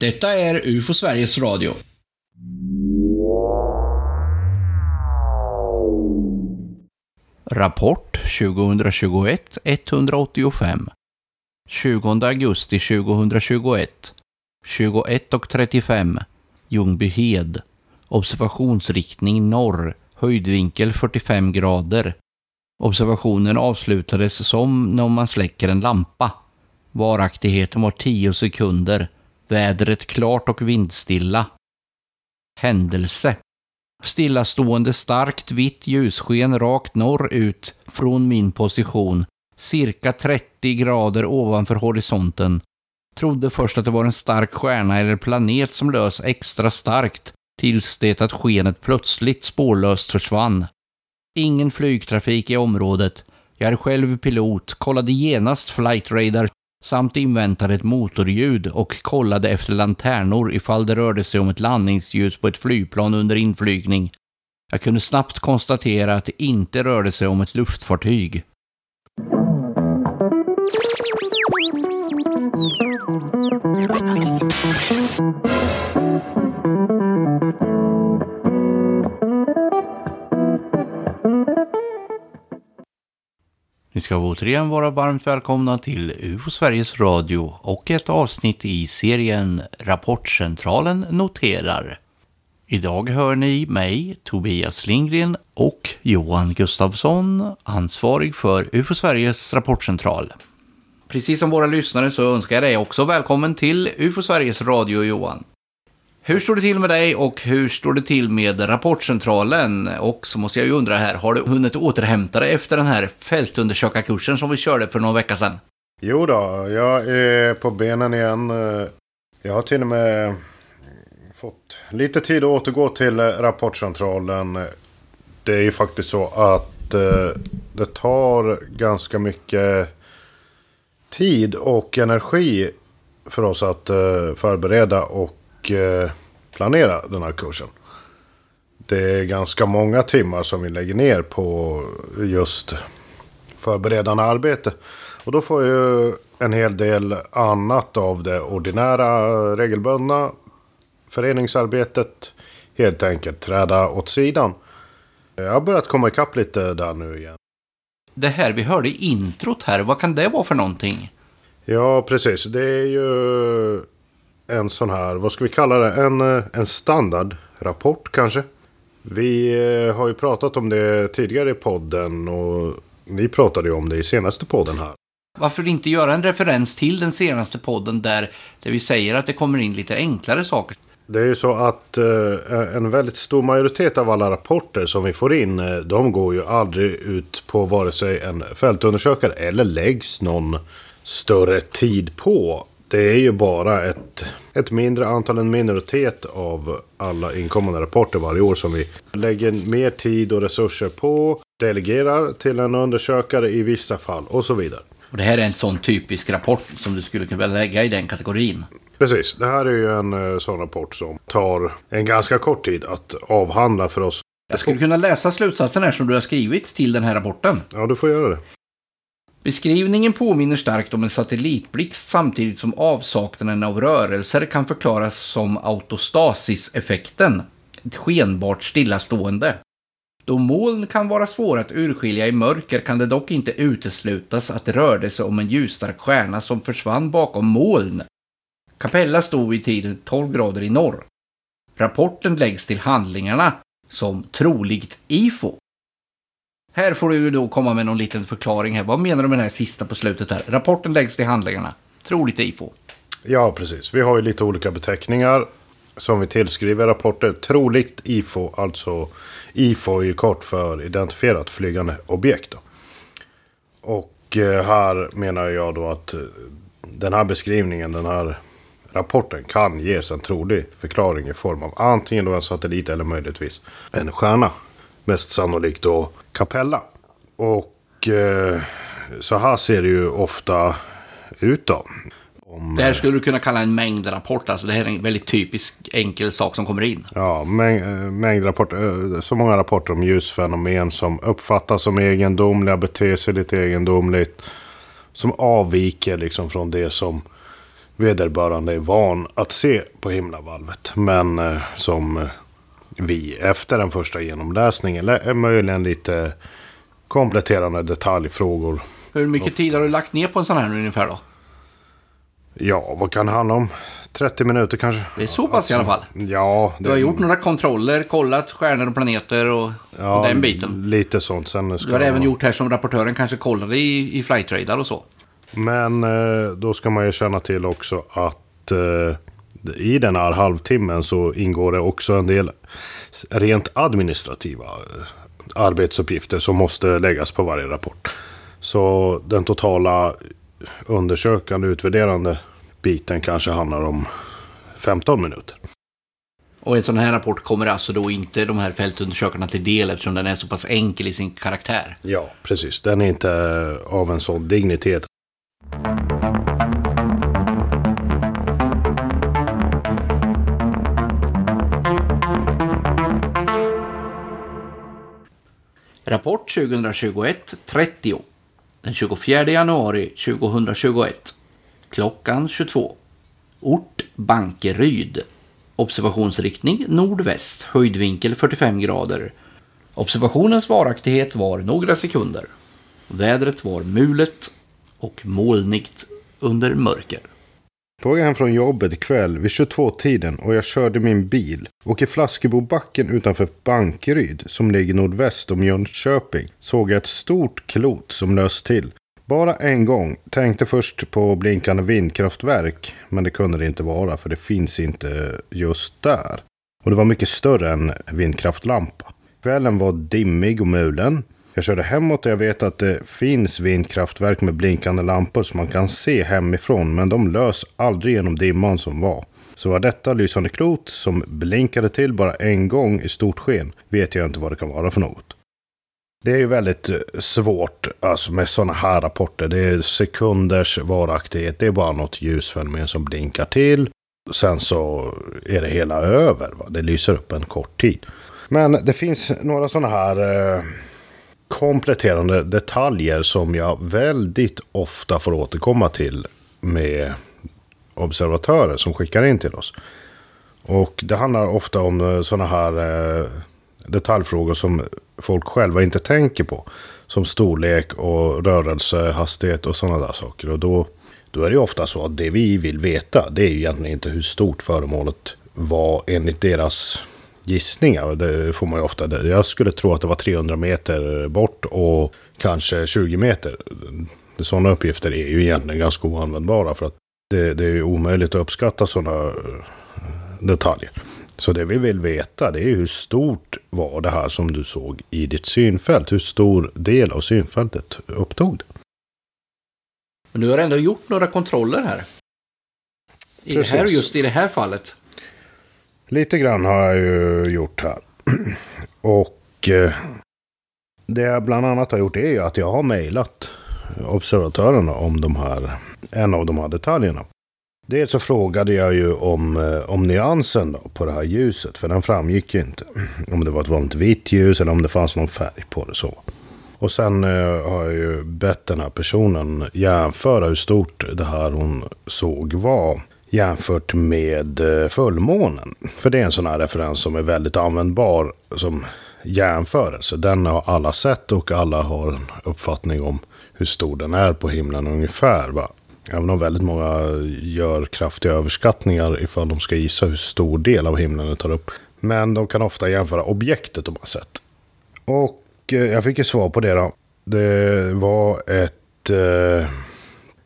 Detta är UFO Sveriges Radio. Rapport 2021-185 20 augusti 2021 21.35 Ljungbyhed Observationsriktning norr Höjdvinkel 45 grader Observationen avslutades som när man släcker en lampa. Varaktigheten var 10 sekunder. Vädret klart och vindstilla. Händelse. Stillastående starkt vitt ljussken rakt norrut från min position, cirka 30 grader ovanför horisonten. Trodde först att det var en stark stjärna eller planet som lös extra starkt, tills det att skenet plötsligt spårlöst försvann. Ingen flygtrafik i området. Jag är själv pilot, kollade genast flight radar samt inväntade ett motorljud och kollade efter lanternor ifall det rörde sig om ett landningsljus på ett flygplan under inflygning. Jag kunde snabbt konstatera att det inte rörde sig om ett luftfartyg. Ni ska återigen vara varmt välkomna till UFO Sveriges Radio och ett avsnitt i serien Rapportcentralen noterar. Idag hör ni mig, Tobias Lindgren och Johan Gustafsson, ansvarig för UFO Sveriges Rapportcentral. Precis som våra lyssnare så önskar jag dig också välkommen till UFO Sveriges Radio, Johan. Hur står det till med dig och hur står det till med Rapportcentralen? Och så måste jag ju undra här, har du hunnit återhämta dig efter den här fältundersökarkursen som vi körde för någon vecka sedan? Jo då, jag är på benen igen. Jag har till och med fått lite tid att återgå till Rapportcentralen. Det är ju faktiskt så att eh, det tar ganska mycket tid och energi för oss att eh, förbereda och eh, planera den här kursen. Det är ganska många timmar som vi lägger ner på just förberedande arbete. Och då får ju en hel del annat av det ordinära regelbundna föreningsarbetet helt enkelt träda åt sidan. Jag har börjat komma ikapp lite där nu igen. Det här vi hörde i introt här, vad kan det vara för någonting? Ja, precis. Det är ju en sån här, vad ska vi kalla det? En, en standardrapport kanske. Vi eh, har ju pratat om det tidigare i podden och ni pratade ju om det i senaste podden här. Varför inte göra en referens till den senaste podden där, där vi säger att det kommer in lite enklare saker? Det är ju så att eh, en väldigt stor majoritet av alla rapporter som vi får in, eh, de går ju aldrig ut på vare sig en fältundersökare eller läggs någon större tid på. Det är ju bara ett, ett mindre antal, en minoritet av alla inkommande rapporter varje år som vi lägger mer tid och resurser på, delegerar till en undersökare i vissa fall och så vidare. Och det här är en sån typisk rapport som du skulle kunna lägga i den kategorin. Precis, det här är ju en eh, sån rapport som tar en ganska kort tid att avhandla för oss. Jag skulle kunna läsa slutsatsen här som du har skrivit till den här rapporten. Ja, du får göra det. Beskrivningen påminner starkt om en satellitblixt samtidigt som avsaknaden av rörelser kan förklaras som autostasiseffekten, ett skenbart stillastående. Då moln kan vara svåra att urskilja i mörker kan det dock inte uteslutas att det rörde sig om en ljusstark stjärna som försvann bakom moln. Capella stod vid tiden 12 grader i norr. Rapporten läggs till handlingarna som troligt IFO. Här får du då komma med någon liten förklaring här. Vad menar du med den här sista på slutet här? Rapporten läggs till handlingarna. Troligt IFO. Ja, precis. Vi har ju lite olika beteckningar som vi tillskriver rapporter. Troligt IFO, alltså IFO är ju kort för identifierat flygande objekt. Då. Och eh, här menar jag då att eh, den här beskrivningen, den här rapporten kan ges en trolig förklaring i form av antingen då en satellit eller möjligtvis en stjärna. Mest sannolikt då Capella. Och eh, så här ser det ju ofta ut då. Om, det här skulle du kunna kalla en mängdrapport. Alltså det här är en väldigt typisk enkel sak som kommer in. Ja, mäng, mängdrapport. Så många rapporter om ljusfenomen som uppfattas som egendomliga, beter sig lite egendomligt. Som avviker liksom från det som vederbörande är van att se på himlavalvet. Men eh, som eh, vi efter den första genomläsningen är möjligen lite kompletterande detaljfrågor. Hur mycket tid har du lagt ner på en sån här ungefär då? Ja, vad kan det handla om? 30 minuter kanske? Det är så pass i alla fall. Ja. Du har gjort några kontroller, kollat stjärnor och planeter och, ja, och den biten. Lite sånt. Sen ska Du har även man- gjort här som rapportören kanske kollade i, i flight radar och så. Men eh, då ska man ju känna till också att eh, i den här halvtimmen så ingår det också en del rent administrativa eh, arbetsuppgifter som måste läggas på varje rapport. Så den totala undersökande, utvärderande biten kanske handlar om 15 minuter. Och en sån här rapport kommer alltså då inte de här fältundersökarna till del eftersom den är så pass enkel i sin karaktär. Ja, precis. Den är inte av en sån dignitet. Rapport 2021-30 den 24 januari 2021 klockan 22 Ort Bankeryd. Observationsriktning nordväst. Höjdvinkel 45 grader. Observationens varaktighet var några sekunder. Vädret var mulet och molnigt under mörker. På väg hem från jobbet ikväll vid 22-tiden och jag körde min bil och i Flaskebobacken utanför Bankeryd som ligger nordväst om Jönköping såg jag ett stort klot som löst till. Bara en gång. Tänkte först på blinkande vindkraftverk men det kunde det inte vara för det finns inte just där. Och det var mycket större än vindkraftlampa. Kvällen var dimmig och mulen. Jag körde hemåt och jag vet att det finns vindkraftverk med blinkande lampor som man kan se hemifrån men de lös aldrig genom dimman som var. Så var detta lysande klot som blinkade till bara en gång i stort sken vet jag inte vad det kan vara för något. Det är ju väldigt eh, svårt alltså med sådana här rapporter. Det är sekunders varaktighet. Det är bara något ljusfenomen som blinkar till. Sen så är det hela över. Va? Det lyser upp en kort tid. Men det finns några sådana här eh, kompletterande detaljer som jag väldigt ofta får återkomma till med observatörer som skickar in till oss. Och det handlar ofta om eh, sådana här eh, detaljfrågor som folk själva inte tänker på. Som storlek och rörelsehastighet och sådana där saker. Och då, då är det ju ofta så att det vi vill veta det är ju egentligen inte hur stort föremålet var enligt deras gissningar. Det får man ju ofta. Jag skulle tro att det var 300 meter bort och kanske 20 meter. Sådana uppgifter är ju egentligen ganska oanvändbara för att det, det är omöjligt att uppskatta sådana detaljer. Så det vi vill veta det är hur stort var det här som du såg i ditt synfält? Hur stor del av synfältet upptog det? Men du har ändå gjort några kontroller här. I det här, just i det här fallet. Lite grann har jag ju gjort här. Och eh, det jag bland annat har gjort är ju att jag har mejlat observatörerna om de här, en av de här detaljerna. Dels så frågade jag ju om, eh, om nyansen då på det här ljuset, för den framgick ju inte. Om det var ett vanligt vitt ljus eller om det fanns någon färg på det så. Och sen eh, har jag ju bett den här personen jämföra hur stort det här hon såg var jämfört med eh, fullmånen. För det är en sån här referens som är väldigt användbar som jämförelse. Den har alla sett och alla har en uppfattning om hur stor den är på himlen ungefär. Va? Även om väldigt många gör kraftiga överskattningar ifall de ska gissa hur stor del av himlen det tar upp. Men de kan ofta jämföra objektet de har sett. Och eh, jag fick ju svar på det då. Det var ett, eh,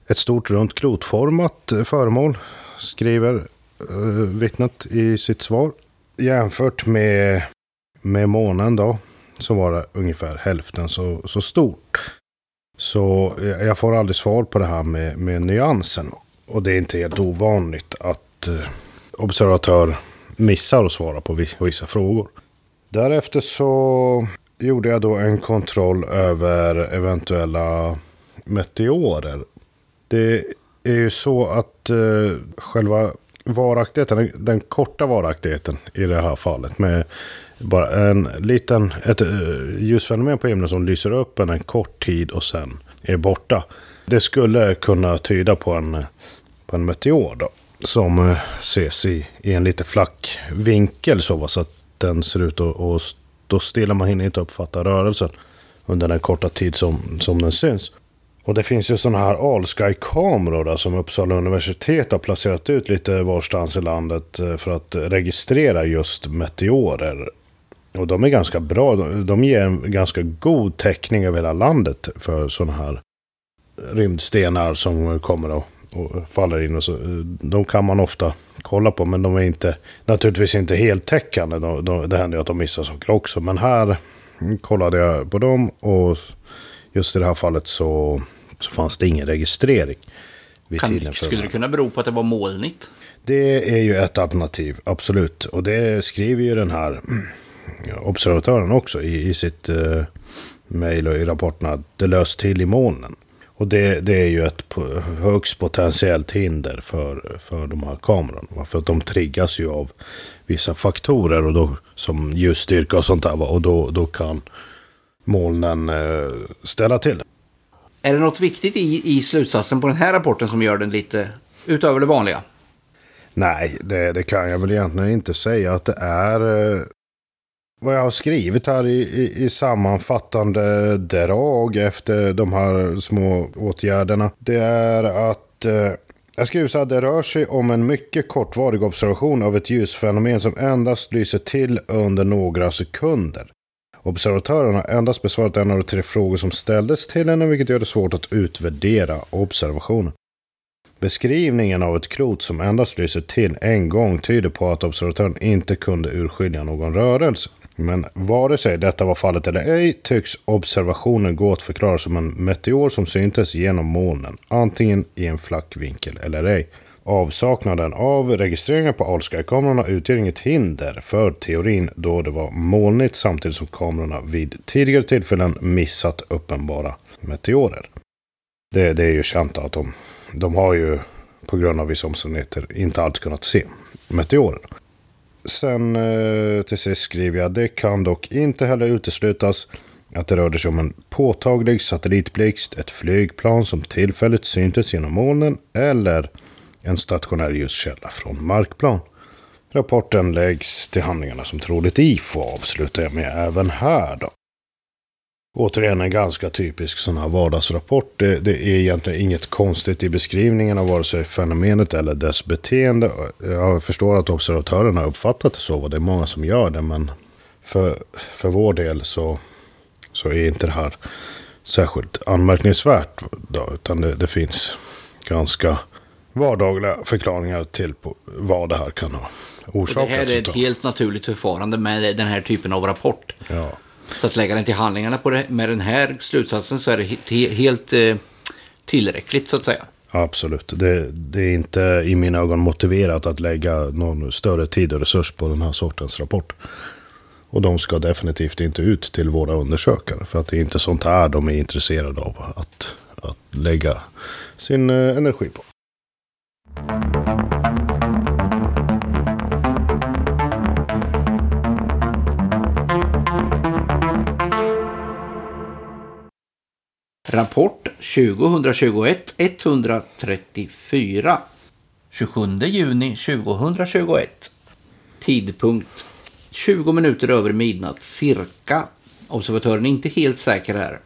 ett stort runt klotformat föremål, skriver eh, vittnet i sitt svar. Jämfört med, med månen då, så var det ungefär hälften så, så stort. Så jag får aldrig svar på det här med, med nyansen. Och det är inte helt ovanligt att eh, observatör missar att svara på på vissa frågor. Därefter så gjorde jag då en kontroll över eventuella meteorer. Det är ju så att eh, själva varaktigheten, den, den korta varaktigheten i det här fallet med bara en liten, ett eh, ljusfenomen på himlen som lyser upp en, en kort tid och sen är borta. Det skulle kunna tyda på en, eh, på en meteor då. Som eh, ses i, i en lite flack vinkel så, så att den ser ut att, att stå stilla. Man hinner inte uppfatta rörelsen under den korta tid som, som den syns. Och det finns ju sådana här Allsky-kameror som Uppsala universitet har placerat ut lite varstans i landet eh, för att registrera just meteorer. Och de är ganska bra. De ger en ganska god täckning över hela landet för sådana här rymdstenar som kommer och, och faller in. Och så. De kan man ofta kolla på, men de är inte, naturligtvis inte heltäckande. De, de, det händer ju att de missar saker också. Men här kollade jag på dem och just i det här fallet så, så fanns det ingen registrering. Vid kan, tiden för skulle det kunna bero på att det var molnigt? Det är ju ett alternativ, absolut. Och det skriver ju den här observatören också i, i sitt uh, mejl och i rapporten att det löst till i molnen. Och det, det är ju ett högst potentiellt hinder för, för de här kamerorna. För att de triggas ju av vissa faktorer och då, som ljusstyrka och sånt där. Och då, då kan molnen eh, ställa till. Är det något viktigt i, i slutsatsen på den här rapporten som gör den lite utöver det vanliga? Nej, det, det kan jag väl egentligen inte säga att det är. Eh, vad jag har skrivit här i, i, i, sammanfattande drag efter de här små åtgärderna. Det är att eh, jag skriver så här, det rör sig om en mycket kortvarig observation av ett ljusfenomen som endast lyser till under några sekunder. Observatören har endast besvarat en av de tre frågor som ställdes till henne, vilket gör det svårt att utvärdera observationen. Beskrivningen av ett klot som endast lyser till en gång tyder på att observatören inte kunde urskilja någon rörelse. Men vare sig detta var fallet eller ej tycks observationen gå att förklara som en meteor som syntes genom molnen, antingen i en flack vinkel eller ej. Avsaknaden av registreringar på Allsky-kamerorna utgör inget hinder för teorin då det var molnigt samtidigt som kamerorna vid tidigare tillfällen missat uppenbara meteorer. Det, det är ju känt att de, de har ju på grund av vissa omständigheter inte alltid kunnat se meteorer. Sen eh, till sist skriver jag, det kan dock inte heller uteslutas att det rörde sig om en påtaglig satellitblixt, ett flygplan som tillfälligt syntes genom molnen eller en stationär ljuskälla från markplan. Rapporten läggs till handlingarna som troligt IFO avslutar jag med även här då. Återigen en ganska typisk sån här vardagsrapport. Det, det, är egentligen inget konstigt i beskrivningen av vare sig fenomenet eller dess beteende. Jag förstår att observatörerna har uppfattat det så och det är många som gör det. Men för, för vår del så, så är inte det här särskilt anmärkningsvärt. Då, utan det, det finns ganska vardagliga förklaringar till vad det här kan ha orsakat. det här är ett helt naturligt förfarande med den här typen av rapport. Ja. Så att lägga den till handlingarna på det, med den här slutsatsen så är det helt eh, tillräckligt så att säga. Absolut. Det, det, är inte i mina ögon motiverat att lägga någon större tid och resurs på den här sortens rapport. Och de ska definitivt inte ut till våra undersökare. För att det är inte sånt här de är intresserade av att, att lägga sin eh, energi på. Rapport 2021-134 27 juni 2021 Tidpunkt 20 minuter över midnatt cirka. Observatören är inte helt säker här.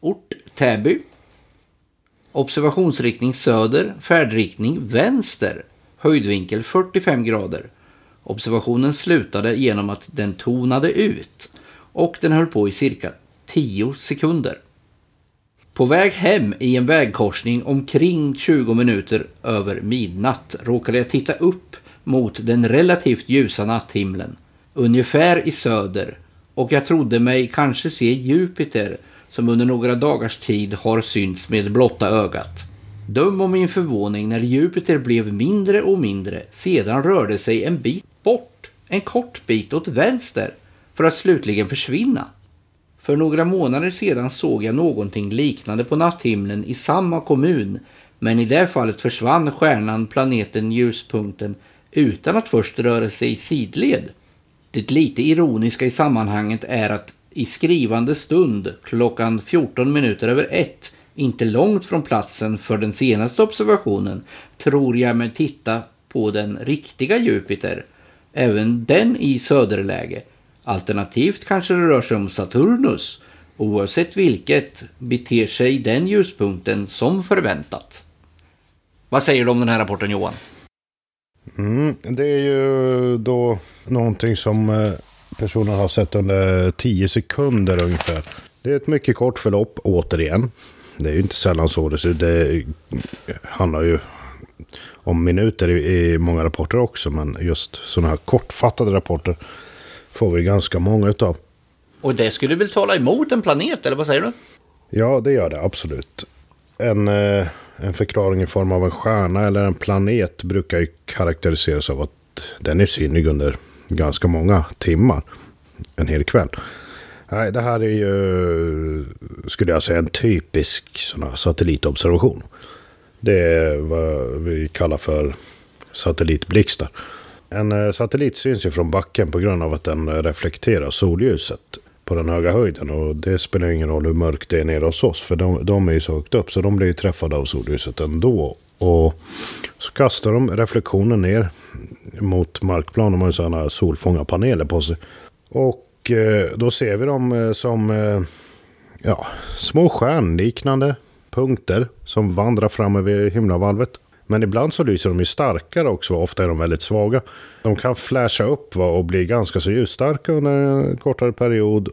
Ort Täby. Observationsriktning söder, färdriktning vänster. Höjdvinkel 45 grader. Observationen slutade genom att den tonade ut och den höll på i cirka 10 sekunder. På väg hem i en vägkorsning omkring 20 minuter över midnatt råkade jag titta upp mot den relativt ljusa natthimlen, ungefär i söder, och jag trodde mig kanske se Jupiter som under några dagars tid har synts med blotta ögat. Döm om min förvåning när Jupiter blev mindre och mindre, sedan rörde sig en bit bort, en kort bit åt vänster, för att slutligen försvinna. För några månader sedan såg jag någonting liknande på natthimlen i samma kommun, men i det fallet försvann stjärnan, planeten, ljuspunkten utan att först röra sig i sidled. Det lite ironiska i sammanhanget är att i skrivande stund, klockan 14 minuter över ett, inte långt från platsen för den senaste observationen, tror jag mig titta på den riktiga Jupiter, även den i söderläge. Alternativt kanske det rör sig om Saturnus. Oavsett vilket beter sig den ljuspunkten som förväntat. Vad säger du om den här rapporten Johan? Mm, det är ju då någonting som eh, personen har sett under 10 sekunder ungefär. Det är ett mycket kort förlopp återigen. Det är ju inte sällan så. Det, ser det handlar ju om minuter i många rapporter också. Men just sådana här kortfattade rapporter får vi ganska många utav. Och det skulle väl tala emot en planet, eller vad säger du? Ja, det gör det absolut. En, eh, en förklaring i form av en stjärna eller en planet brukar ju karaktäriseras av att den är synlig under ganska många timmar. En hel kväll. Nej, det här är ju, skulle jag säga, en typisk sån här satellitobservation. Det är vad vi kallar för satellitblixtar. En eh, satellit syns ju från backen på grund av att den eh, reflekterar solljuset på den höga höjden. Och det spelar ingen roll hur mörkt det är nere hos oss. För de, de är ju så högt upp så de blir ju träffade av solljuset ändå. Och så kastar de reflektionen ner mot markplan. De har ju sådana här solfångarpaneler på sig. Och eh, då ser vi dem som ja, små stjärnliknande punkter som vandrar fram över himlavalvet. Men ibland så lyser de ju starkare också, ofta är de väldigt svaga. De kan flasha upp och bli ganska så ljusstarka under en kortare period.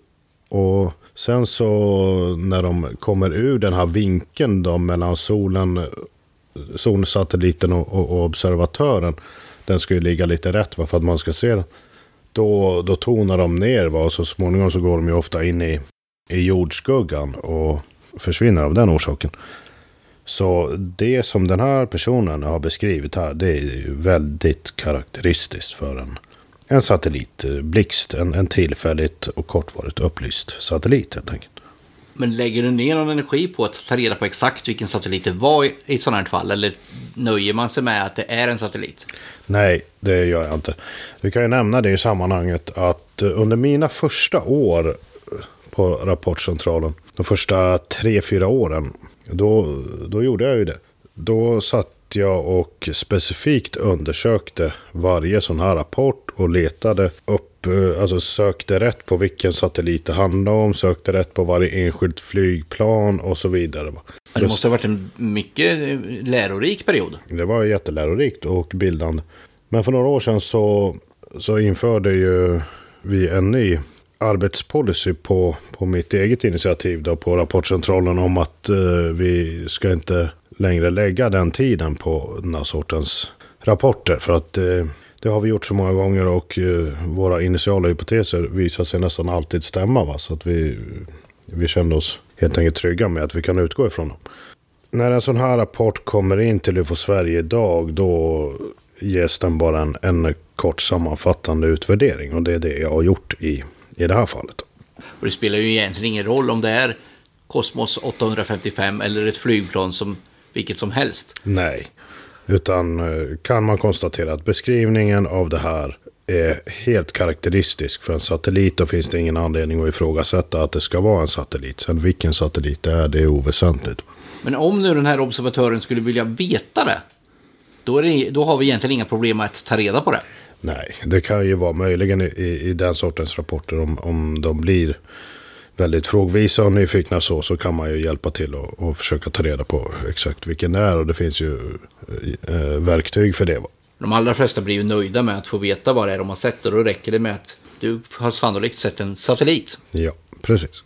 Och sen så när de kommer ur den här vinkeln då mellan solen, solsatelliten och, och, och observatören. Den ska ju ligga lite rätt för att man ska se den. Då, då tonar de ner va? och så småningom så går de ju ofta in i, i jordskuggan och försvinner av den orsaken. Så det som den här personen har beskrivit här, det är väldigt karaktäristiskt för en, en satellitblixt. En, en tillfälligt och kortvarigt upplyst satellit helt enkelt. Men lägger du ner någon energi på att ta reda på exakt vilken satellit det var i ett sådant här fall? Eller nöjer man sig med att det är en satellit? Nej, det gör jag inte. Vi kan ju nämna det i sammanhanget att under mina första år på Rapportcentralen, de första tre, fyra åren, då, då gjorde jag ju det. Då satt jag och specifikt undersökte varje sån här rapport och letade upp, eh, alltså sökte rätt på vilken satellit det handlade om, sökte rätt på varje enskilt flygplan och så vidare. Det måste ha varit en mycket lärorik period. Det var jättelärorikt och bildande. Men för några år sedan så, så införde ju vi en ny arbetspolicy på, på mitt eget initiativ då, på Rapportcentralen om att eh, vi ska inte längre lägga den tiden på den här sortens rapporter. För att eh, det har vi gjort så många gånger och eh, våra initiala hypoteser visar sig nästan alltid stämma. Va? Så att vi, vi kände oss helt enkelt trygga med att vi kan utgå ifrån dem. När en sån här rapport kommer in till UFO Sverige idag då ges den bara en, en kort sammanfattande utvärdering. Och det är det jag har gjort i i det här fallet. Och det spelar ju egentligen ingen roll om det är Cosmos 855 eller ett flygplan som vilket som helst. Nej, utan eh, kan man konstatera att beskrivningen av det här är helt karaktäristisk för en satellit. Då finns det ingen anledning att ifrågasätta att det ska vara en satellit. Sen vilken satellit det är, det är oväsentligt. Men om nu den här observatören skulle vilja veta det, då, det, då har vi egentligen inga problem att ta reda på det. Nej, det kan ju vara möjligen i, i den sortens rapporter om, om de blir väldigt frågvisa och nyfikna så, så kan man ju hjälpa till och, och försöka ta reda på exakt vilken det är. Och det finns ju eh, verktyg för det. De allra flesta blir ju nöjda med att få veta vad det är de har sett och då räcker det med att du har sannolikt sett en satellit. Ja, precis.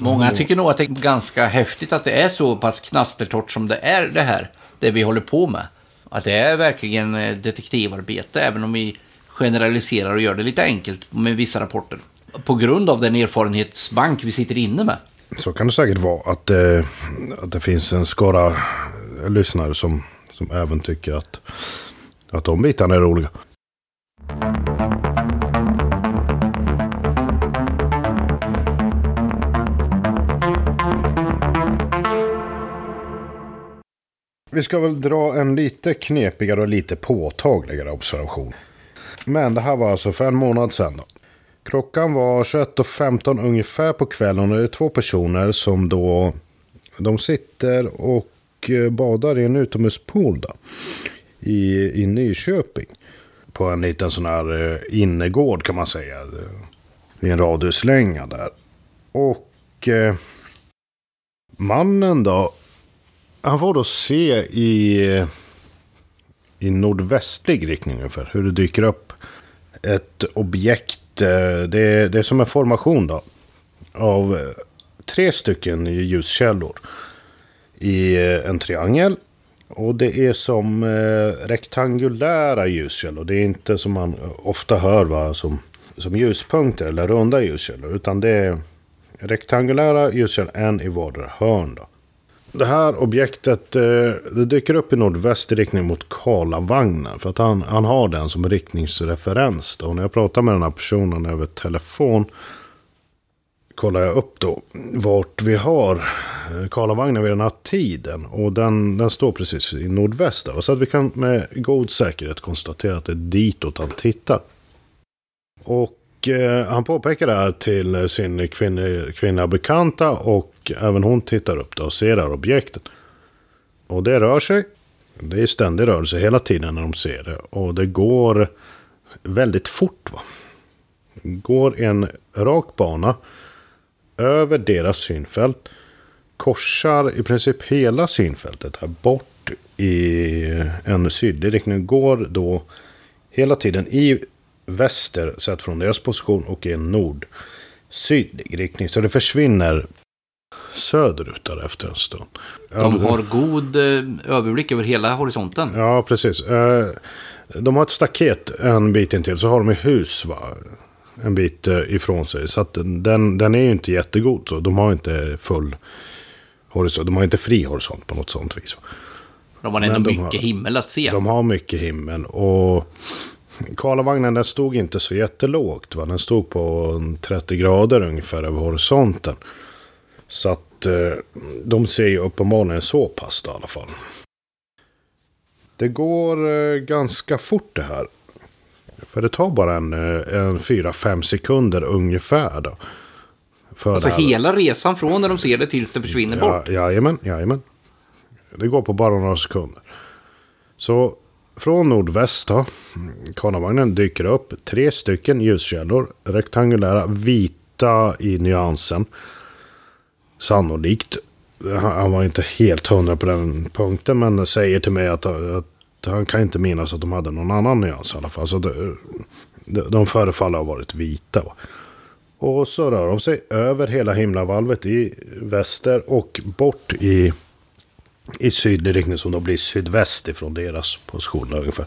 Många tycker nog att det är ganska häftigt att det är så pass knastertorrt som det är det här, det vi håller på med. Att det är verkligen eh, detektivarbete, även om vi generaliserar och gör det lite enkelt med vissa rapporter. På grund av den erfarenhetsbank vi sitter inne med. Så kan det säkert vara att, eh, att det finns en skara lyssnare som, som även tycker att, att de bitarna är roliga. Vi ska väl dra en lite knepigare och lite påtagligare observation. Men det här var alltså för en månad sedan. Då. Klockan var 21.15 ungefär på kvällen och det är två personer som då De sitter och eh, badar i en utomhuspool då, i, i Nyköping. På en liten sån här eh, innergård kan man säga. Eh, I en radhuslänga där. Och eh, mannen då. Han får då se i, i nordvästlig riktning ungefär. Hur det dyker upp ett objekt. Eh, det är, det är som en formation då. Av eh, tre stycken ljuskällor. I eh, en triangel. Och det är som eh, rektangulära ljuskällor. Det är inte som man ofta hör va, som, som ljuspunkter eller runda ljuskällor. Utan det är rektangulära ljuskällor, en i vardera hörn. Då. Det här objektet eh, det dyker upp i nordväst i riktning mot Karlavagnen. För att han, han har den som riktningsreferens. Då. Och när jag pratar med den här personen över telefon kollar jag upp då vart vi har eh, Karlavagnen vid den här tiden. Och den, den står precis i nordväst. Då. Så att vi kan med god säkerhet konstatera att det är ditåt han tittar. Och eh, han påpekar det här till sin kvinna, kvinna bekanta och även hon tittar upp då och ser det här objektet. Och det rör sig. Det är ständig rörelse hela tiden när de ser det. Och det går väldigt fort. Va? Det går en rak bana över deras synfält. Korsar i princip hela synfältet här bort i en sydlig riktning. Går då hela tiden i väster sett från deras position och i en nord sydlig riktning. Så det försvinner söderut där efter en stund. De har god eh, överblick över hela horisonten. Ja, precis. Eh, De har ett staket en bit in till. Så har de ett hus va? en bit eh, ifrån sig. Så att den, den är ju inte jättegod. Så de har inte full horisont. De har inte fri horisont på något sånt vis. De har ändå Men mycket har- himmel att se. De har mycket himmel. Och Karlavagnen den stod inte så jättelågt. Va? Den stod på en 30 grader ungefär över horisonten. Så att eh, de ser ju uppenbarligen så pass då, i alla fall. Det går eh, ganska fort det här. För det tar bara en, eh, en 4-5 sekunder ungefär då. För Alltså hela resan från när de ser det tills det försvinner bort. Ja, jajamän, jajamän. Det går på bara några sekunder. Så från nordväst då. Karlavagnen dyker upp tre stycken ljuskällor. Rektangulära, vita i nyansen. Sannolikt. Han var inte helt hundra på den punkten. Men säger till mig att, att han kan inte minnas att de hade någon annan nyans i alla fall. Så de, de, förefaller ha varit vita. Va? Och så rör de sig över hela himlavalvet i väster och bort i, i sydlig riktning som då blir sydväst ifrån deras positioner ungefär.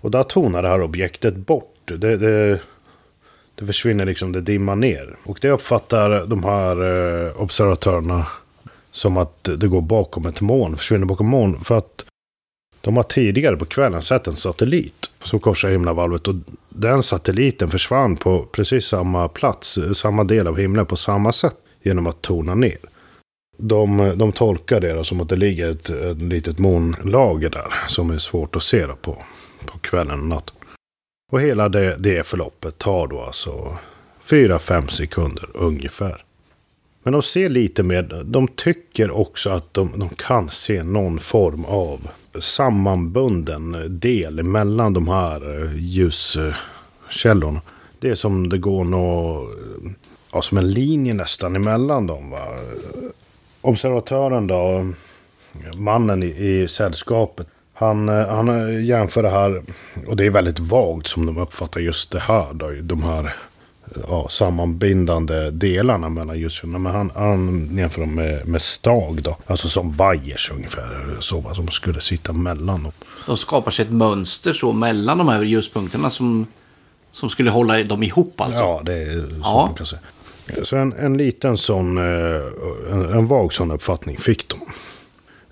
Och där tonar det här objektet bort. Det, det, det försvinner liksom, det dimmar ner. Och det uppfattar de här eh, observatörerna som att det går bakom ett moln, försvinner bakom moln. För att de har tidigare på kvällen sett en satellit som korsar himlavalvet. Och den satelliten försvann på precis samma plats, samma del av himlen på samma sätt. Genom att tona ner. De, de tolkar det då som att det ligger ett, ett litet månlager där. Som är svårt att se på, på kvällen och natten. Och hela det, det förloppet tar då alltså 4-5 sekunder ungefär. Men de ser lite mer, de tycker också att de, de kan se någon form av sammanbunden del mellan de här ljuskällorna. Det är som det går nå, ja, som en linje nästan emellan dem. Va? Observatören då, mannen i, i sällskapet. Han, eh, han eh, jämför det här, och det är väldigt vagt som de uppfattar just det här. Då, de här ja, sammanbindande delarna mellan ljuskällorna. Men han, han jämför dem med, med stag då. Alltså som vajers ungefär. Så, va, som skulle sitta mellan dem. De skapar sig ett mönster så mellan de här ljuspunkterna som, som skulle hålla dem ihop alltså. Ja, det är så Ja. man kan säga. Så en, en liten sån, eh, en, en vag sån uppfattning fick de.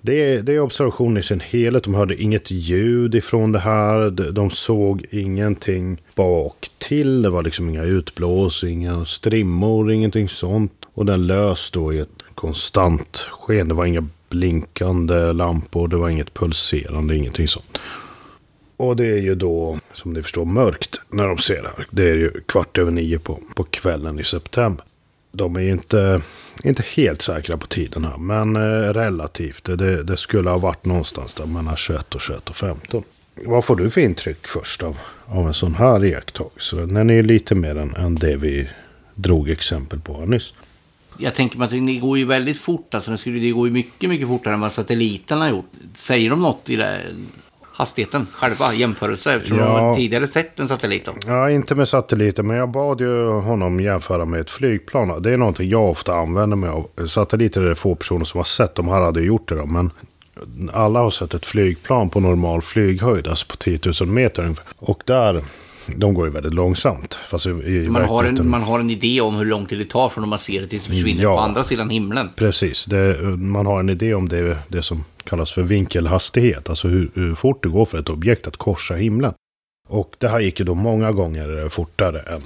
Det är, det är observation i sin helhet. De hörde inget ljud ifrån det här. De, de såg ingenting bak till. Det var liksom inga utblås, inga strimmor, ingenting sånt. Och den lös då i ett konstant sken. Det var inga blinkande lampor, det var inget pulserande, ingenting sånt. Och det är ju då, som ni förstår, mörkt när de ser det här. Det är ju kvart över nio på, på kvällen i september. De är inte, inte helt säkra på tiden här, men eh, relativt. Det, det skulle ha varit någonstans där mellan 21 och 21 och 15. Vad får du för intryck först av, av en sån här iakttagelse? Den är ju lite mer än, än det vi drog exempel på här nyss. Jag tänker mig att det går ju väldigt fort. Alltså det, skulle, det går ju mycket, mycket fortare än vad satelliterna har gjort. Säger de något i det, hastigheten själva, jämförelse? Eftersom Ja. de tidigare sett en satellit. Då. Ja, inte med satelliten, men jag bad ju honom jämföra med ett flygplan. Det är någonting jag ofta använder mig av. Satelliter är det få personer som har sett. De här hade ju gjort det då, men alla har sett ett flygplan på normal flyghöjd, alltså på 10 000 meter ungefär. Och där, de går ju väldigt långsamt. Fast Man har, en, man har en idé om hur lång tid det tar från när man ser det tills det försvinner Ja. på andra sidan himlen. Precis, det, man har en idé om det, det som kallas för vinkelhastighet. Alltså hur, hur fort det går för ett objekt att korsa himlen. Och det här gick ju då många gånger fortare än,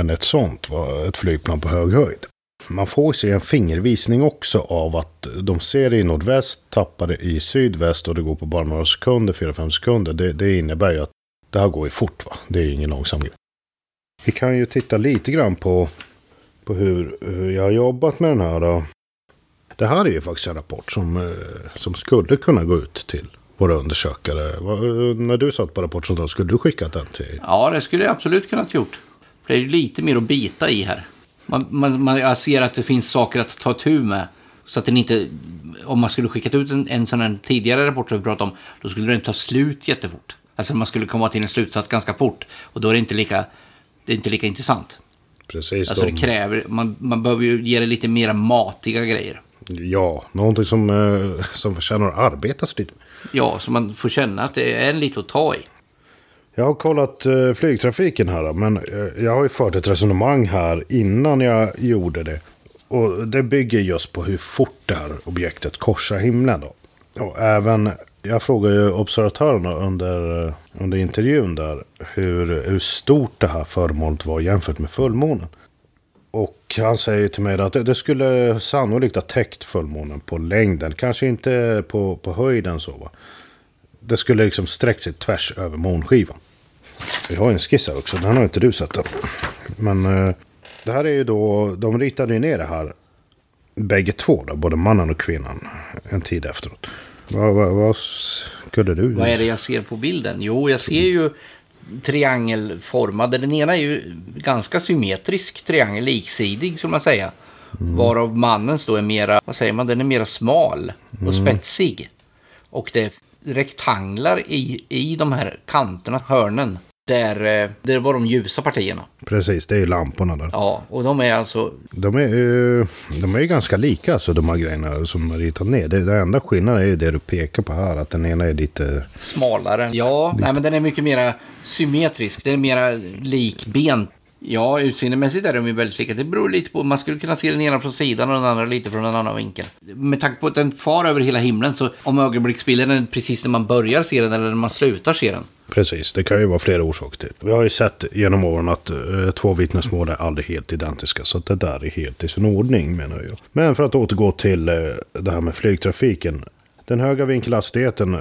än ett sånt, ett flygplan på hög höjd. Man får se en fingervisning också av att de ser det i nordväst, tappar det i sydväst och det går på bara några sekunder, 4-5 sekunder. Det, det innebär ju att det här går ju fort va. Det är ingen långsam grej. Vi kan ju titta lite grann på, på hur, hur jag har jobbat med den här. Då. Det här är ju faktiskt en rapport som, eh, som skulle kunna gå ut till våra undersökare. Eh, när du satt på rapportcentralen, skulle du skickat den till? Ja, det skulle jag absolut kunnat gjort. För det är ju lite mer att bita i här. Man, man, man, jag ser att det finns saker att ta tur med. Så att den inte, om man skulle skickat ut en, en sån här tidigare rapport som vi pratade om, då skulle den ta slut jättefort. Alltså man skulle komma till en slutsats ganska fort. Och då är det inte lika, det är inte lika intressant. Precis. Alltså de- det kräver, man, man behöver ju ge det lite mer matiga grejer. Ja, någonting som, eh, som förtjänar att arbetas lite med. Ja, så man får känna att det är lite att ta i. Jag har kollat eh, flygtrafiken här, men eh, jag har ju fört ett resonemang här innan jag gjorde det. Och det bygger just på hur fort det här objektet korsar himlen. Då. Och även, jag frågade ju observatörerna under, under intervjun där hur, hur stort det här föremålet var jämfört med fullmånen. Och han säger till mig att det, det skulle sannolikt ha täckt fullmånen på längden. Kanske inte på, på höjden så va. Det skulle liksom sträckt sig tvärs över månskivan. Vi har en skiss här också, den har inte du sett än. Men eh, det här är ju då, de ritade ju ner det här bägge två då, både mannen och kvinnan, en tid efteråt. Vad, vad, vad skulle du... Vad är det jag ser på bilden? Jo, jag ser ju triangelformade. Den ena är ju ganska symmetrisk triangel, liksidig skulle man säga. Varav mannens då är mera, vad säger man, den är mera smal och spetsig. Och det är rektanglar i, i de här kanterna, hörnen. Där, eh, där var de ljusa partierna. Precis, det är ju lamporna där. Ja, och de är alltså, De är, de är ju ganska lika alltså, de här grejerna som är ritat ner. Det, det enda skillnaden är ju det du pekar på här, att den ena är lite... smalare. Ja, nej, men den är mycket mer symmetrisk. Den är mer likbent. Ja, utseendemässigt är de ju väldigt lika. Det beror lite på. Man skulle kunna se den ena från sidan och den andra lite från en annan vinkel. Med tanke på att den far över hela himlen så om ögonblicksbilden är precis när man börjar se den eller när man slutar se den. Precis, det kan ju vara flera orsaker till. Vi har ju sett genom åren att eh, två vittnesmål är aldrig helt identiska. Så att det där är helt i sin ordning menar jag. Men för att återgå till eh, det här med flygtrafiken. Den höga vinkelhastigheten eh,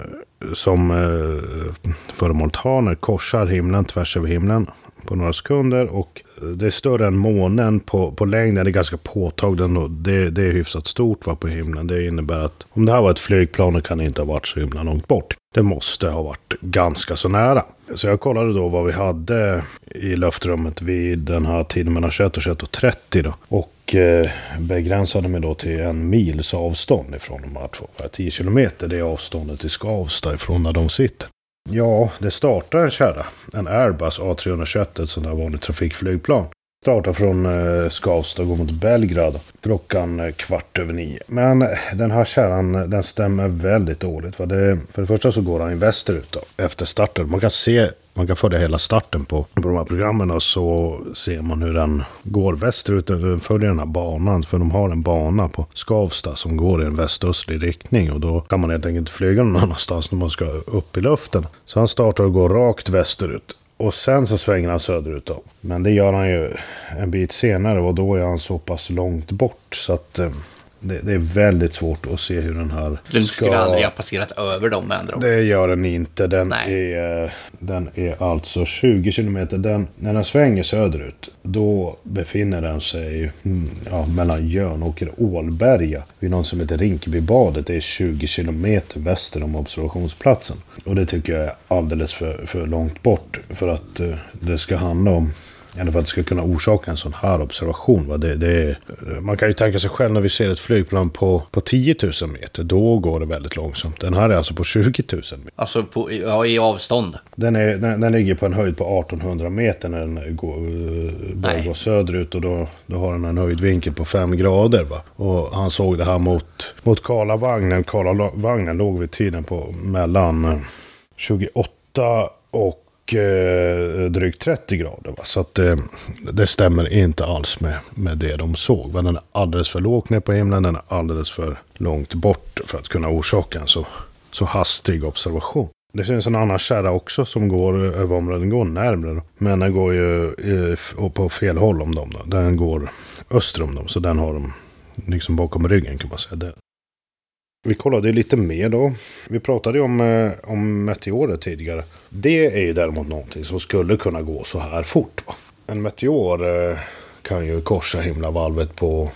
som eh, föremålet har när det korsar himlen tvärs över himlen på några sekunder. Och det är större än månen på, på längden. Det är ganska påtagligt och det, det är hyfsat stort va, på himlen. Det innebär att om det här var ett flygplan så kan det inte ha varit så himla långt bort. Det måste ha varit ganska så nära. Så jag kollade då vad vi hade i luftrummet vid den här tiden mellan 21 och 21 och 30 då. Och eh, begränsade mig då till en mils avstånd ifrån de här två. 10 kilometer det är avståndet till Skavsta ifrån där de sitter. Ja, det startar en kärra. En Airbus A321, ett sånt där vanligt trafikflygplan. Startar från eh, Skavsta och går mot Belgrad klockan eh, kvart över nio. Men eh, den här kärran den stämmer väldigt dåligt. För det, för det första så går han västerut då, efter starten. Man kan se, man kan följa hela starten på, på de här programmen och så ser man hur den går västerut. Den följer den här banan. För de har en bana på Skavsta som går i en västöstlig riktning. Och då kan man helt enkelt inte flyga någon annanstans när man ska upp i luften. Så han startar och går rakt västerut. Och sen så svänger han söderut då. Men det gör han ju en bit senare och då är han så pass långt bort så att eh, det, det är väldigt svårt att se hur den här Den skulle aldrig ha passerat över dem med andra. Det gör den inte. Den, Nej. är, den är alltså 20 kilometer. Den, när den svänger söderut, då befinner den sig mm, ja, mellan Jönåker och Ålberga. Vid någon som heter Rinkebybadet. Det är 20 kilometer väster om observationsplatsen. Och det tycker jag är alldeles för, för långt bort. För att eh, det ska handla om eller för att det ska kunna orsaka en sån här observation. Va? Det, det man kan ju tänka sig själv när vi ser ett flygplan på, på 10 000 meter. Då går det väldigt långsamt. Den här är alltså på 20 000 meter. Alltså på, ja, i avstånd. Den, är, den, den ligger på en höjd på 1800 meter när den går, börjar gå söderut. Och då, då har den en höjdvinkel på 5 grader. Va? Och han såg det här mot, mot Karlavagnen. Karlavagnen låg vid tiden på mellan eh, 28 och eh, drygt 30 grader. Va? Så att eh, det stämmer inte alls med, med det de såg. Va? Den är alldeles för lågt ner på himlen. Den är alldeles för långt bort för att kunna orsaka en så, så hastig observation. Det finns en annan kärra också som går över området. Den går närmre. Men den går ju eh, på fel håll om dem. Då. Den går öster om dem. Så den har de liksom bakom ryggen kan man säga. Vi kollade lite mer då. Vi pratade ju om, eh, om meteorer tidigare. Det är ju däremot någonting som skulle kunna gå så här fort. Va? En meteor eh, kan ju korsa himlavalvet på...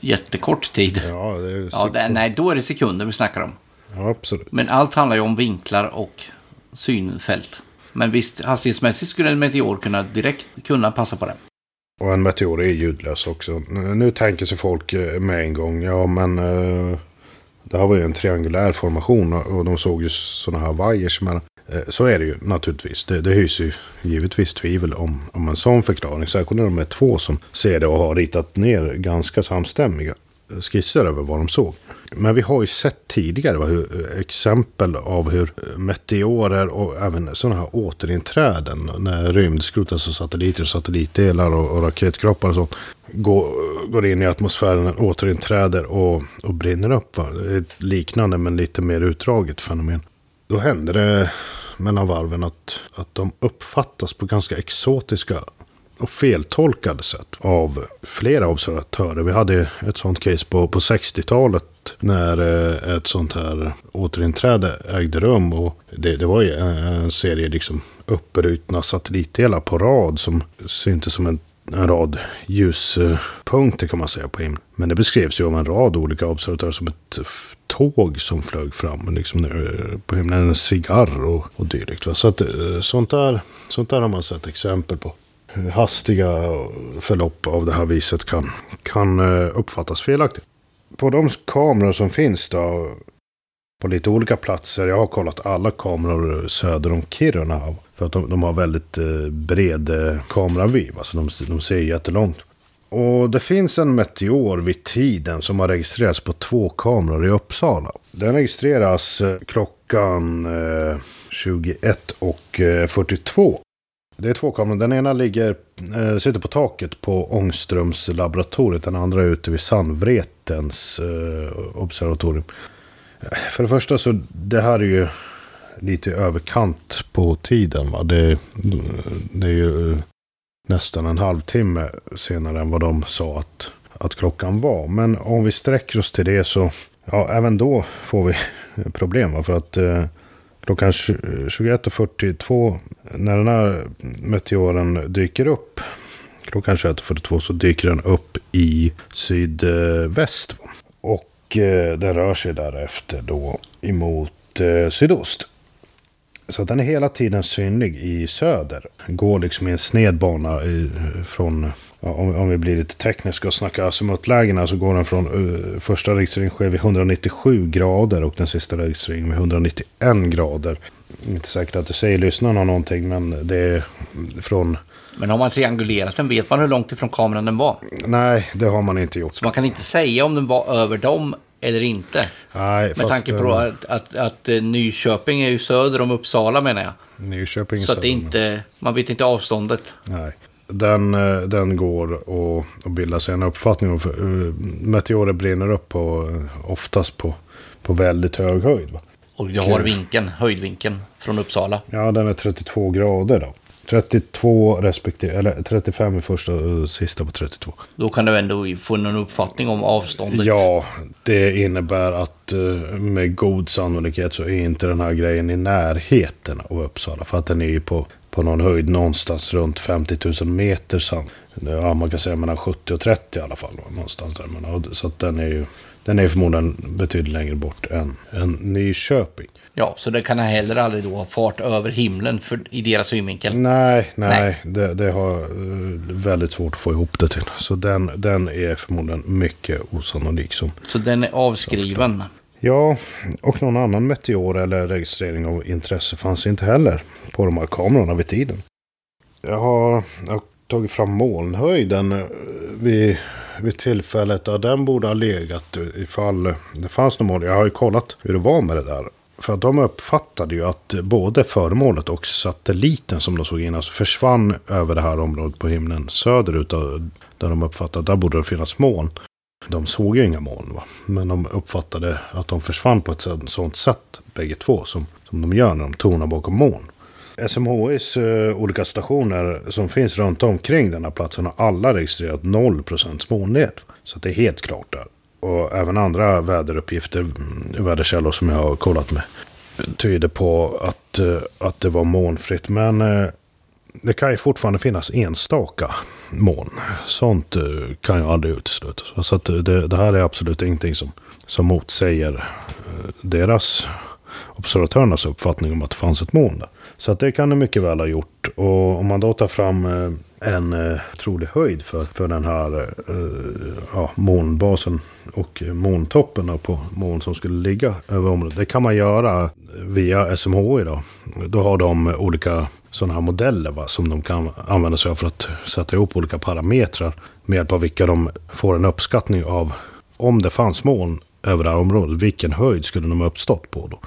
Jättekort tid. Ja, det är Ja, det, nej, då är det sekunder vi snackar om. ja absolut. Men allt handlar ju om vinklar och synfält. Men visst, hastighetsmässigt skulle en meteor kunna direkt kunna passa på det. Och en meteor är ljudlös också. Nu tänker sig folk eh, med en gång, ja men eh, det här var ju en triangulär formation och de såg ju sådana här vajers. Men eh, så är det ju naturligtvis. Det, det hyser ju givetvis tvivel om, om en sån förklaring. Särskilt när de är två som ser det och har ritat ner ganska samstämmiga skisser över vad de såg. Men vi har ju sett tidigare va, hur, exempel av hur meteorer och även sådana här återinträden när rymdskrot, alltså satelliter, satellitdelar och, och raketkroppar och sånt går, går in i atmosfären, återinträder och, och brinner upp. Va? Ett liknande men lite mer utdraget fenomen. Då händer det mellan varven att, att de uppfattas på ganska exotiska och feltolkade sätt av flera observatörer. Vi hade ett sånt case på, på 60-talet när eh, ett sånt här återinträde ägde rum. Och det, det var ju en, serie liksom uppbrutna satellitdelar på rad som syntes som en, en rad ljuspunkter kan man säga på himlen. Men det beskrevs ju av en rad olika observatörer som ett tåg som flög fram liksom, eh, på himlen. En cigarr och, och dylikt. Va? Så att, eh, sånt, där, sånt där har man sett exempel på hastiga förlopp av det här viset kan, kan eh, uppfattas felaktigt. På de kameror som finns då, på lite olika platser, jag har kollat alla kameror söder om Kiruna. För att de, de har väldigt eh, bred eh, kameravy. kameraviv, alltså de, de ser jättelångt. Och det finns en meteor vid tiden som har registrerats på två kameror i Uppsala. Den registreras klockan 21 och 42. Det är två kameror. Den ena ligger, eh, sitter på taket på Ångströmslaboratoriet. Den andra är ute vid Sandvretens eh, observatorium. Eh, för det första så det här är ju lite i överkant på tiden. Va? Det, det är ju eh, nästan en halvtimme senare än vad de sa att, att klockan var. Men om vi sträcker oss till det så, ja, även då får vi problem. Va? För att eh, klockan 21.42, när den här meteoren dyker upp, klockan 21.42 så dyker den upp i sydväst. Och eh, den rör sig därefter då emot eh, sydost. Så den är hela tiden synlig i söder. Går liksom i en sned bana i, från, om, om vi blir lite tekniska och snackar azimutlägena så går den från uh, första registreringen sker vid 197 grader och den sista registreringen vid 191 grader. Inte säkert att det säger lyssnarna någonting men det är från... Men har man triangulerat den vet man hur långt ifrån kameran den var. Nej, det har man inte gjort. Så man kan inte säga om den var över dem eller inte. Nej, Med fast, tanke på att, att, att eh, Nyköping är ju söder om Uppsala menar jag. Nyköping Så att det inte, man vet inte avståndet. Nej. Den, eh, den går att att bilda sig en uppfattning om. eh, Meteorer brinner upp på, oftast på, på väldigt hög höjd. Va? Och jag har vinkeln, höjdvinkeln från Uppsala. Ja, den är 32 grader då. 32 respektive, eller 35 i första och sista på 32. Då kan du ändå få någon uppfattning om avståndet. Ja, det innebär att eh, med god sannolikhet så är inte den här grejen i närheten av Uppsala. För att den är ju på, på någon höjd någonstans runt 50 000 meter. Sam. Ja, man kan säga mellan 70 och 30 i alla fall. Någonstans där. Så den är ju den är förmodligen betydligt längre bort än, än Nyköping. Ja, så det kan heller aldrig då ha fart över himlen för, i deras synvinkel? Nej, nej, nej. Det, det, har uh, väldigt svårt att få ihop det till. Så den, den är förmodligen mycket osannolik. Som, så den är avskriven? Ja, och någon annan meteor eller registrering av intresse fanns inte heller på de här kamerorna vid tiden. Jag har, jag har tagit fram molnhöjden eh, vid vid tillfället. Ja, den borde ha legat ifall det fanns något mål. Jag har ju kollat hur det var med det där. För att de uppfattade ju att både föremålet och satelliten som de såg in alltså försvann över det här området på himlen söderut. Eh, där de uppfattade att där borde det finnas moln. De såg ju inga moln va. Men de uppfattade att de försvann på ett sånt sätt bägge två. Som, som de gör när de tonar bakom moln. SMHIs uh, eh, olika stationer som finns runt omkring den här platsen har alla registrerat 0% molnighet. Så det är helt klart där. Och även andra väderuppgifter, mm, väderkällor som jag har kollat med, tyder på att, eh, att det var molnfritt. Men eh, det kan ju fortfarande finnas enstaka moln. Sånt eh, kan ju aldrig uteslutas. Så att det, det, här är absolut ingenting som, som motsäger deras observatörernas uppfattning om att det fanns ett moln där. Så att det kan det mycket väl ha gjort. Och om man då tar fram eh, en eh, trolig höjd för, för den här eh, ja, månbasen och molntoppen på moln som skulle ligga över området. Det kan man göra via SMHI då. Då har de olika sådana här modeller va, som de kan använda sig av för att sätta ihop olika parametrar med hjälp av vilka de får en uppskattning av om det fanns moln över det här området. Vilken höjd skulle de ha uppstått på då?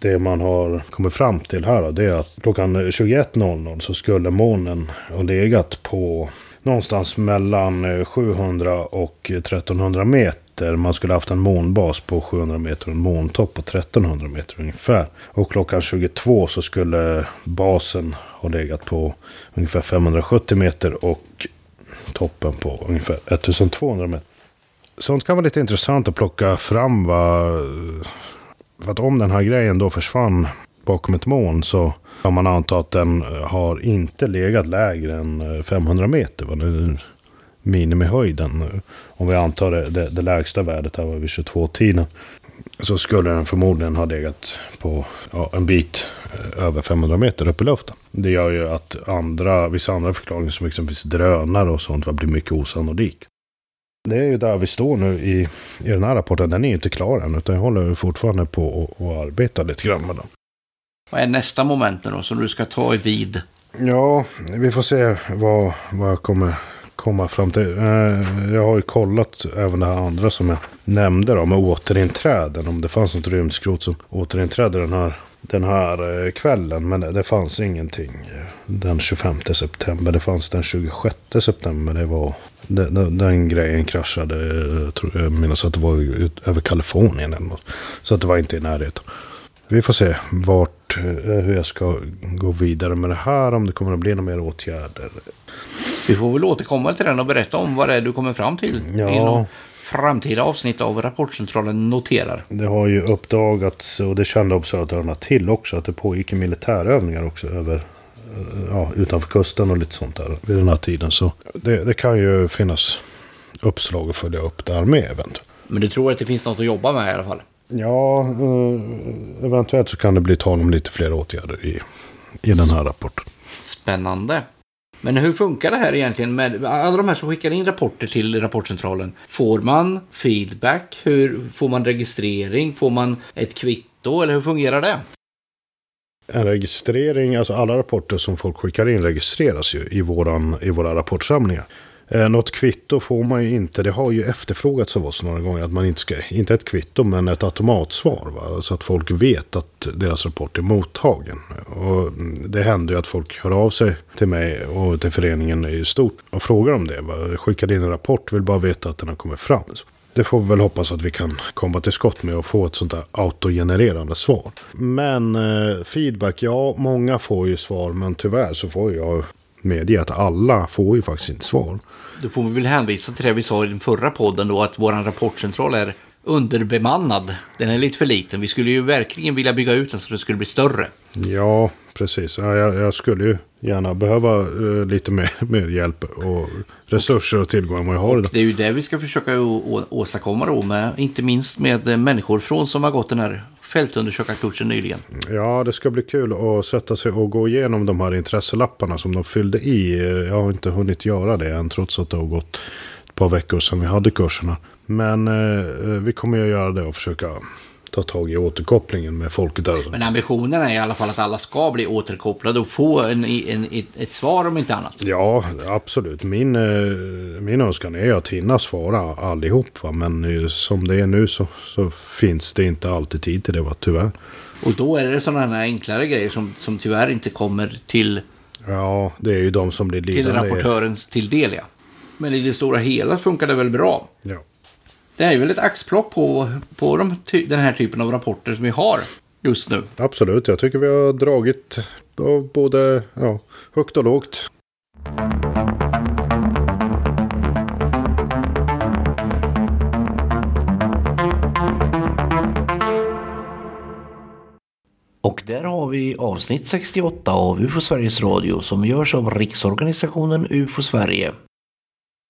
Det man har kommit fram till här då, det är att klockan 21.00 så skulle månen ha legat på någonstans mellan 700 och 1300 meter. Man skulle haft en månbas på 700 meter och en måntopp på 1300 meter ungefär. Och klockan 22 så skulle basen ha legat på ungefär 570 meter och toppen på ungefär 1200 meter. Sånt kan vara lite intressant att plocka fram. Va? För att om den här grejen då försvann bakom ett moln så kan man anta att den eh, har inte legat lägre än eh, 500 meter. Va? Minimihöjden. Eh, om vi antar det, det, det lägsta värdet här var vid 22-tiden. Så skulle den förmodligen ha legat på ja, en bit över 500 meter upp i luften. Det gör ju att andra, vissa andra förklaringar som exempelvis drönare och sånt blir mycket osannolika. Det är ju där vi står nu i, i den här rapporten. Den är ju inte klar än, utan jag håller fortfarande på att arbeta lite grann med den. Vad är nästa moment då som du ska ta i vid? Ja, vi får se vad, vad jag kommer komma fram till. Eh, jag har ju kollat även det här andra som jag nämnde då, med återinträden. Om det fanns något rymdskrot som återinträdde den här den här eh, kvällen. Men det fanns ingenting den 25 september. Det fanns den 26 september. Det var, den, den grejen kraschade. Jag, tror, jag minns att det var ut, över Kalifornien. Eller något. Så att det var inte i närheten. Vi får se vart, eh, hur jag ska gå vidare med det här. Om det kommer att bli några mer åtgärder. Vi får väl återkomma till den och berätta om vad det är du kommer fram till. Ja framtida avsnitt av Rapportcentralen noterar. Det har ju uppdagats, och det kände observatörerna till också, att det pågick militärövningar också över, eh, ja, utanför kusten och lite sånt där vid den här tiden. Så det, det kan ju finnas uppslag att följa upp där med eventuellt. Men du tror att det finns något att jobba med i alla fall? Ja, eh, eventuellt så kan det bli tal om lite fler åtgärder i, i den här rapporten. Spännande. Men hur funkar det här egentligen med alla de här som skickar in rapporter till rapportcentralen? Får man feedback? Hur Får man registrering? Får man ett kvitto? Eller hur fungerar det? En registrering, alltså alla rapporter som folk skickar in registreras ju i, våran, i våra rapportsamlingar. Eh, något kvitto får man ju inte. Det har ju efterfrågats av oss några gånger. Att man inte ska, inte ett kvitto men ett automatsvar. Va? Så att folk vet att deras rapport är mottagen. Och det händer ju att folk hör av sig till mig och till föreningen i stort. Och frågar om det. Va? Skickar in en rapport, vill bara veta att den har kommit fram. det får vi väl hoppas att vi kan komma till skott med och få ett sånt där autogenererande svar. Men eh, feedback, ja, många får ju svar, men tyvärr så får jag medge att alla får ju faktiskt inte svar. Då får vi väl hänvisa till det vi sa i den förra podden då, att vår rapportcentral är underbemannad. Den är lite för liten. Vi skulle ju verkligen vilja bygga ut den så det skulle bli större. Ja, precis. Ja, jag, jag skulle ju gärna behöva uh, lite mer, mer hjälp och resurser och tillgång än vad jag har idag. Det är ju det vi ska försöka åstadkomma då, med, inte minst med människor från som har gått den här fältundersökarkursen nyligen. Ja, det ska bli kul att sätta sig och gå igenom de här intresselapparna som de fyllde i. Jag har inte hunnit göra det än, trots att det har gått ett par veckor sedan vi hade kurserna. Men eh, vi kommer att göra det och försöka ta tag i återkopplingen med folket där. Men ambitionen är i alla fall att alla ska bli återkopplade och få en, en, ett, ett svar om inte annat. Ja, absolut. Min, eh, min önskan är att hinna svara allihop. Va? Men eh, som det är nu så, så finns det inte alltid tid till det, va? tyvärr. Och då är det sådana här enklare grejer som, som tyvärr inte kommer till... Ja, det är ju de som blir lidande. Till rapportörens till del, ja. Men i det stora hela funkar det väl bra? Ja. Det är väl ett axplock på, på de, den här typen av rapporter som vi har just nu. Absolut, jag tycker vi har dragit av både ja, högt och lågt. Och där har vi avsnitt 68 av UFO Sveriges Radio som görs av Riksorganisationen UFO Sverige.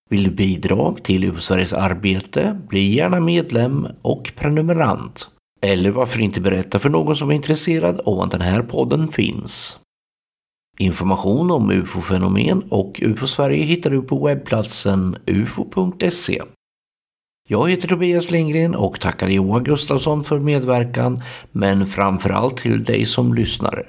Vill du bidra till UFO Sveriges arbete? Bli gärna medlem och prenumerant. Eller varför inte berätta för någon som är intresserad om att den här podden finns. Information om UFO-fenomen och UFO-Sverige hittar du på webbplatsen ufo.se. Jag heter Tobias Lindgren och tackar Johan Gustafsson för medverkan, men framförallt till dig som lyssnare.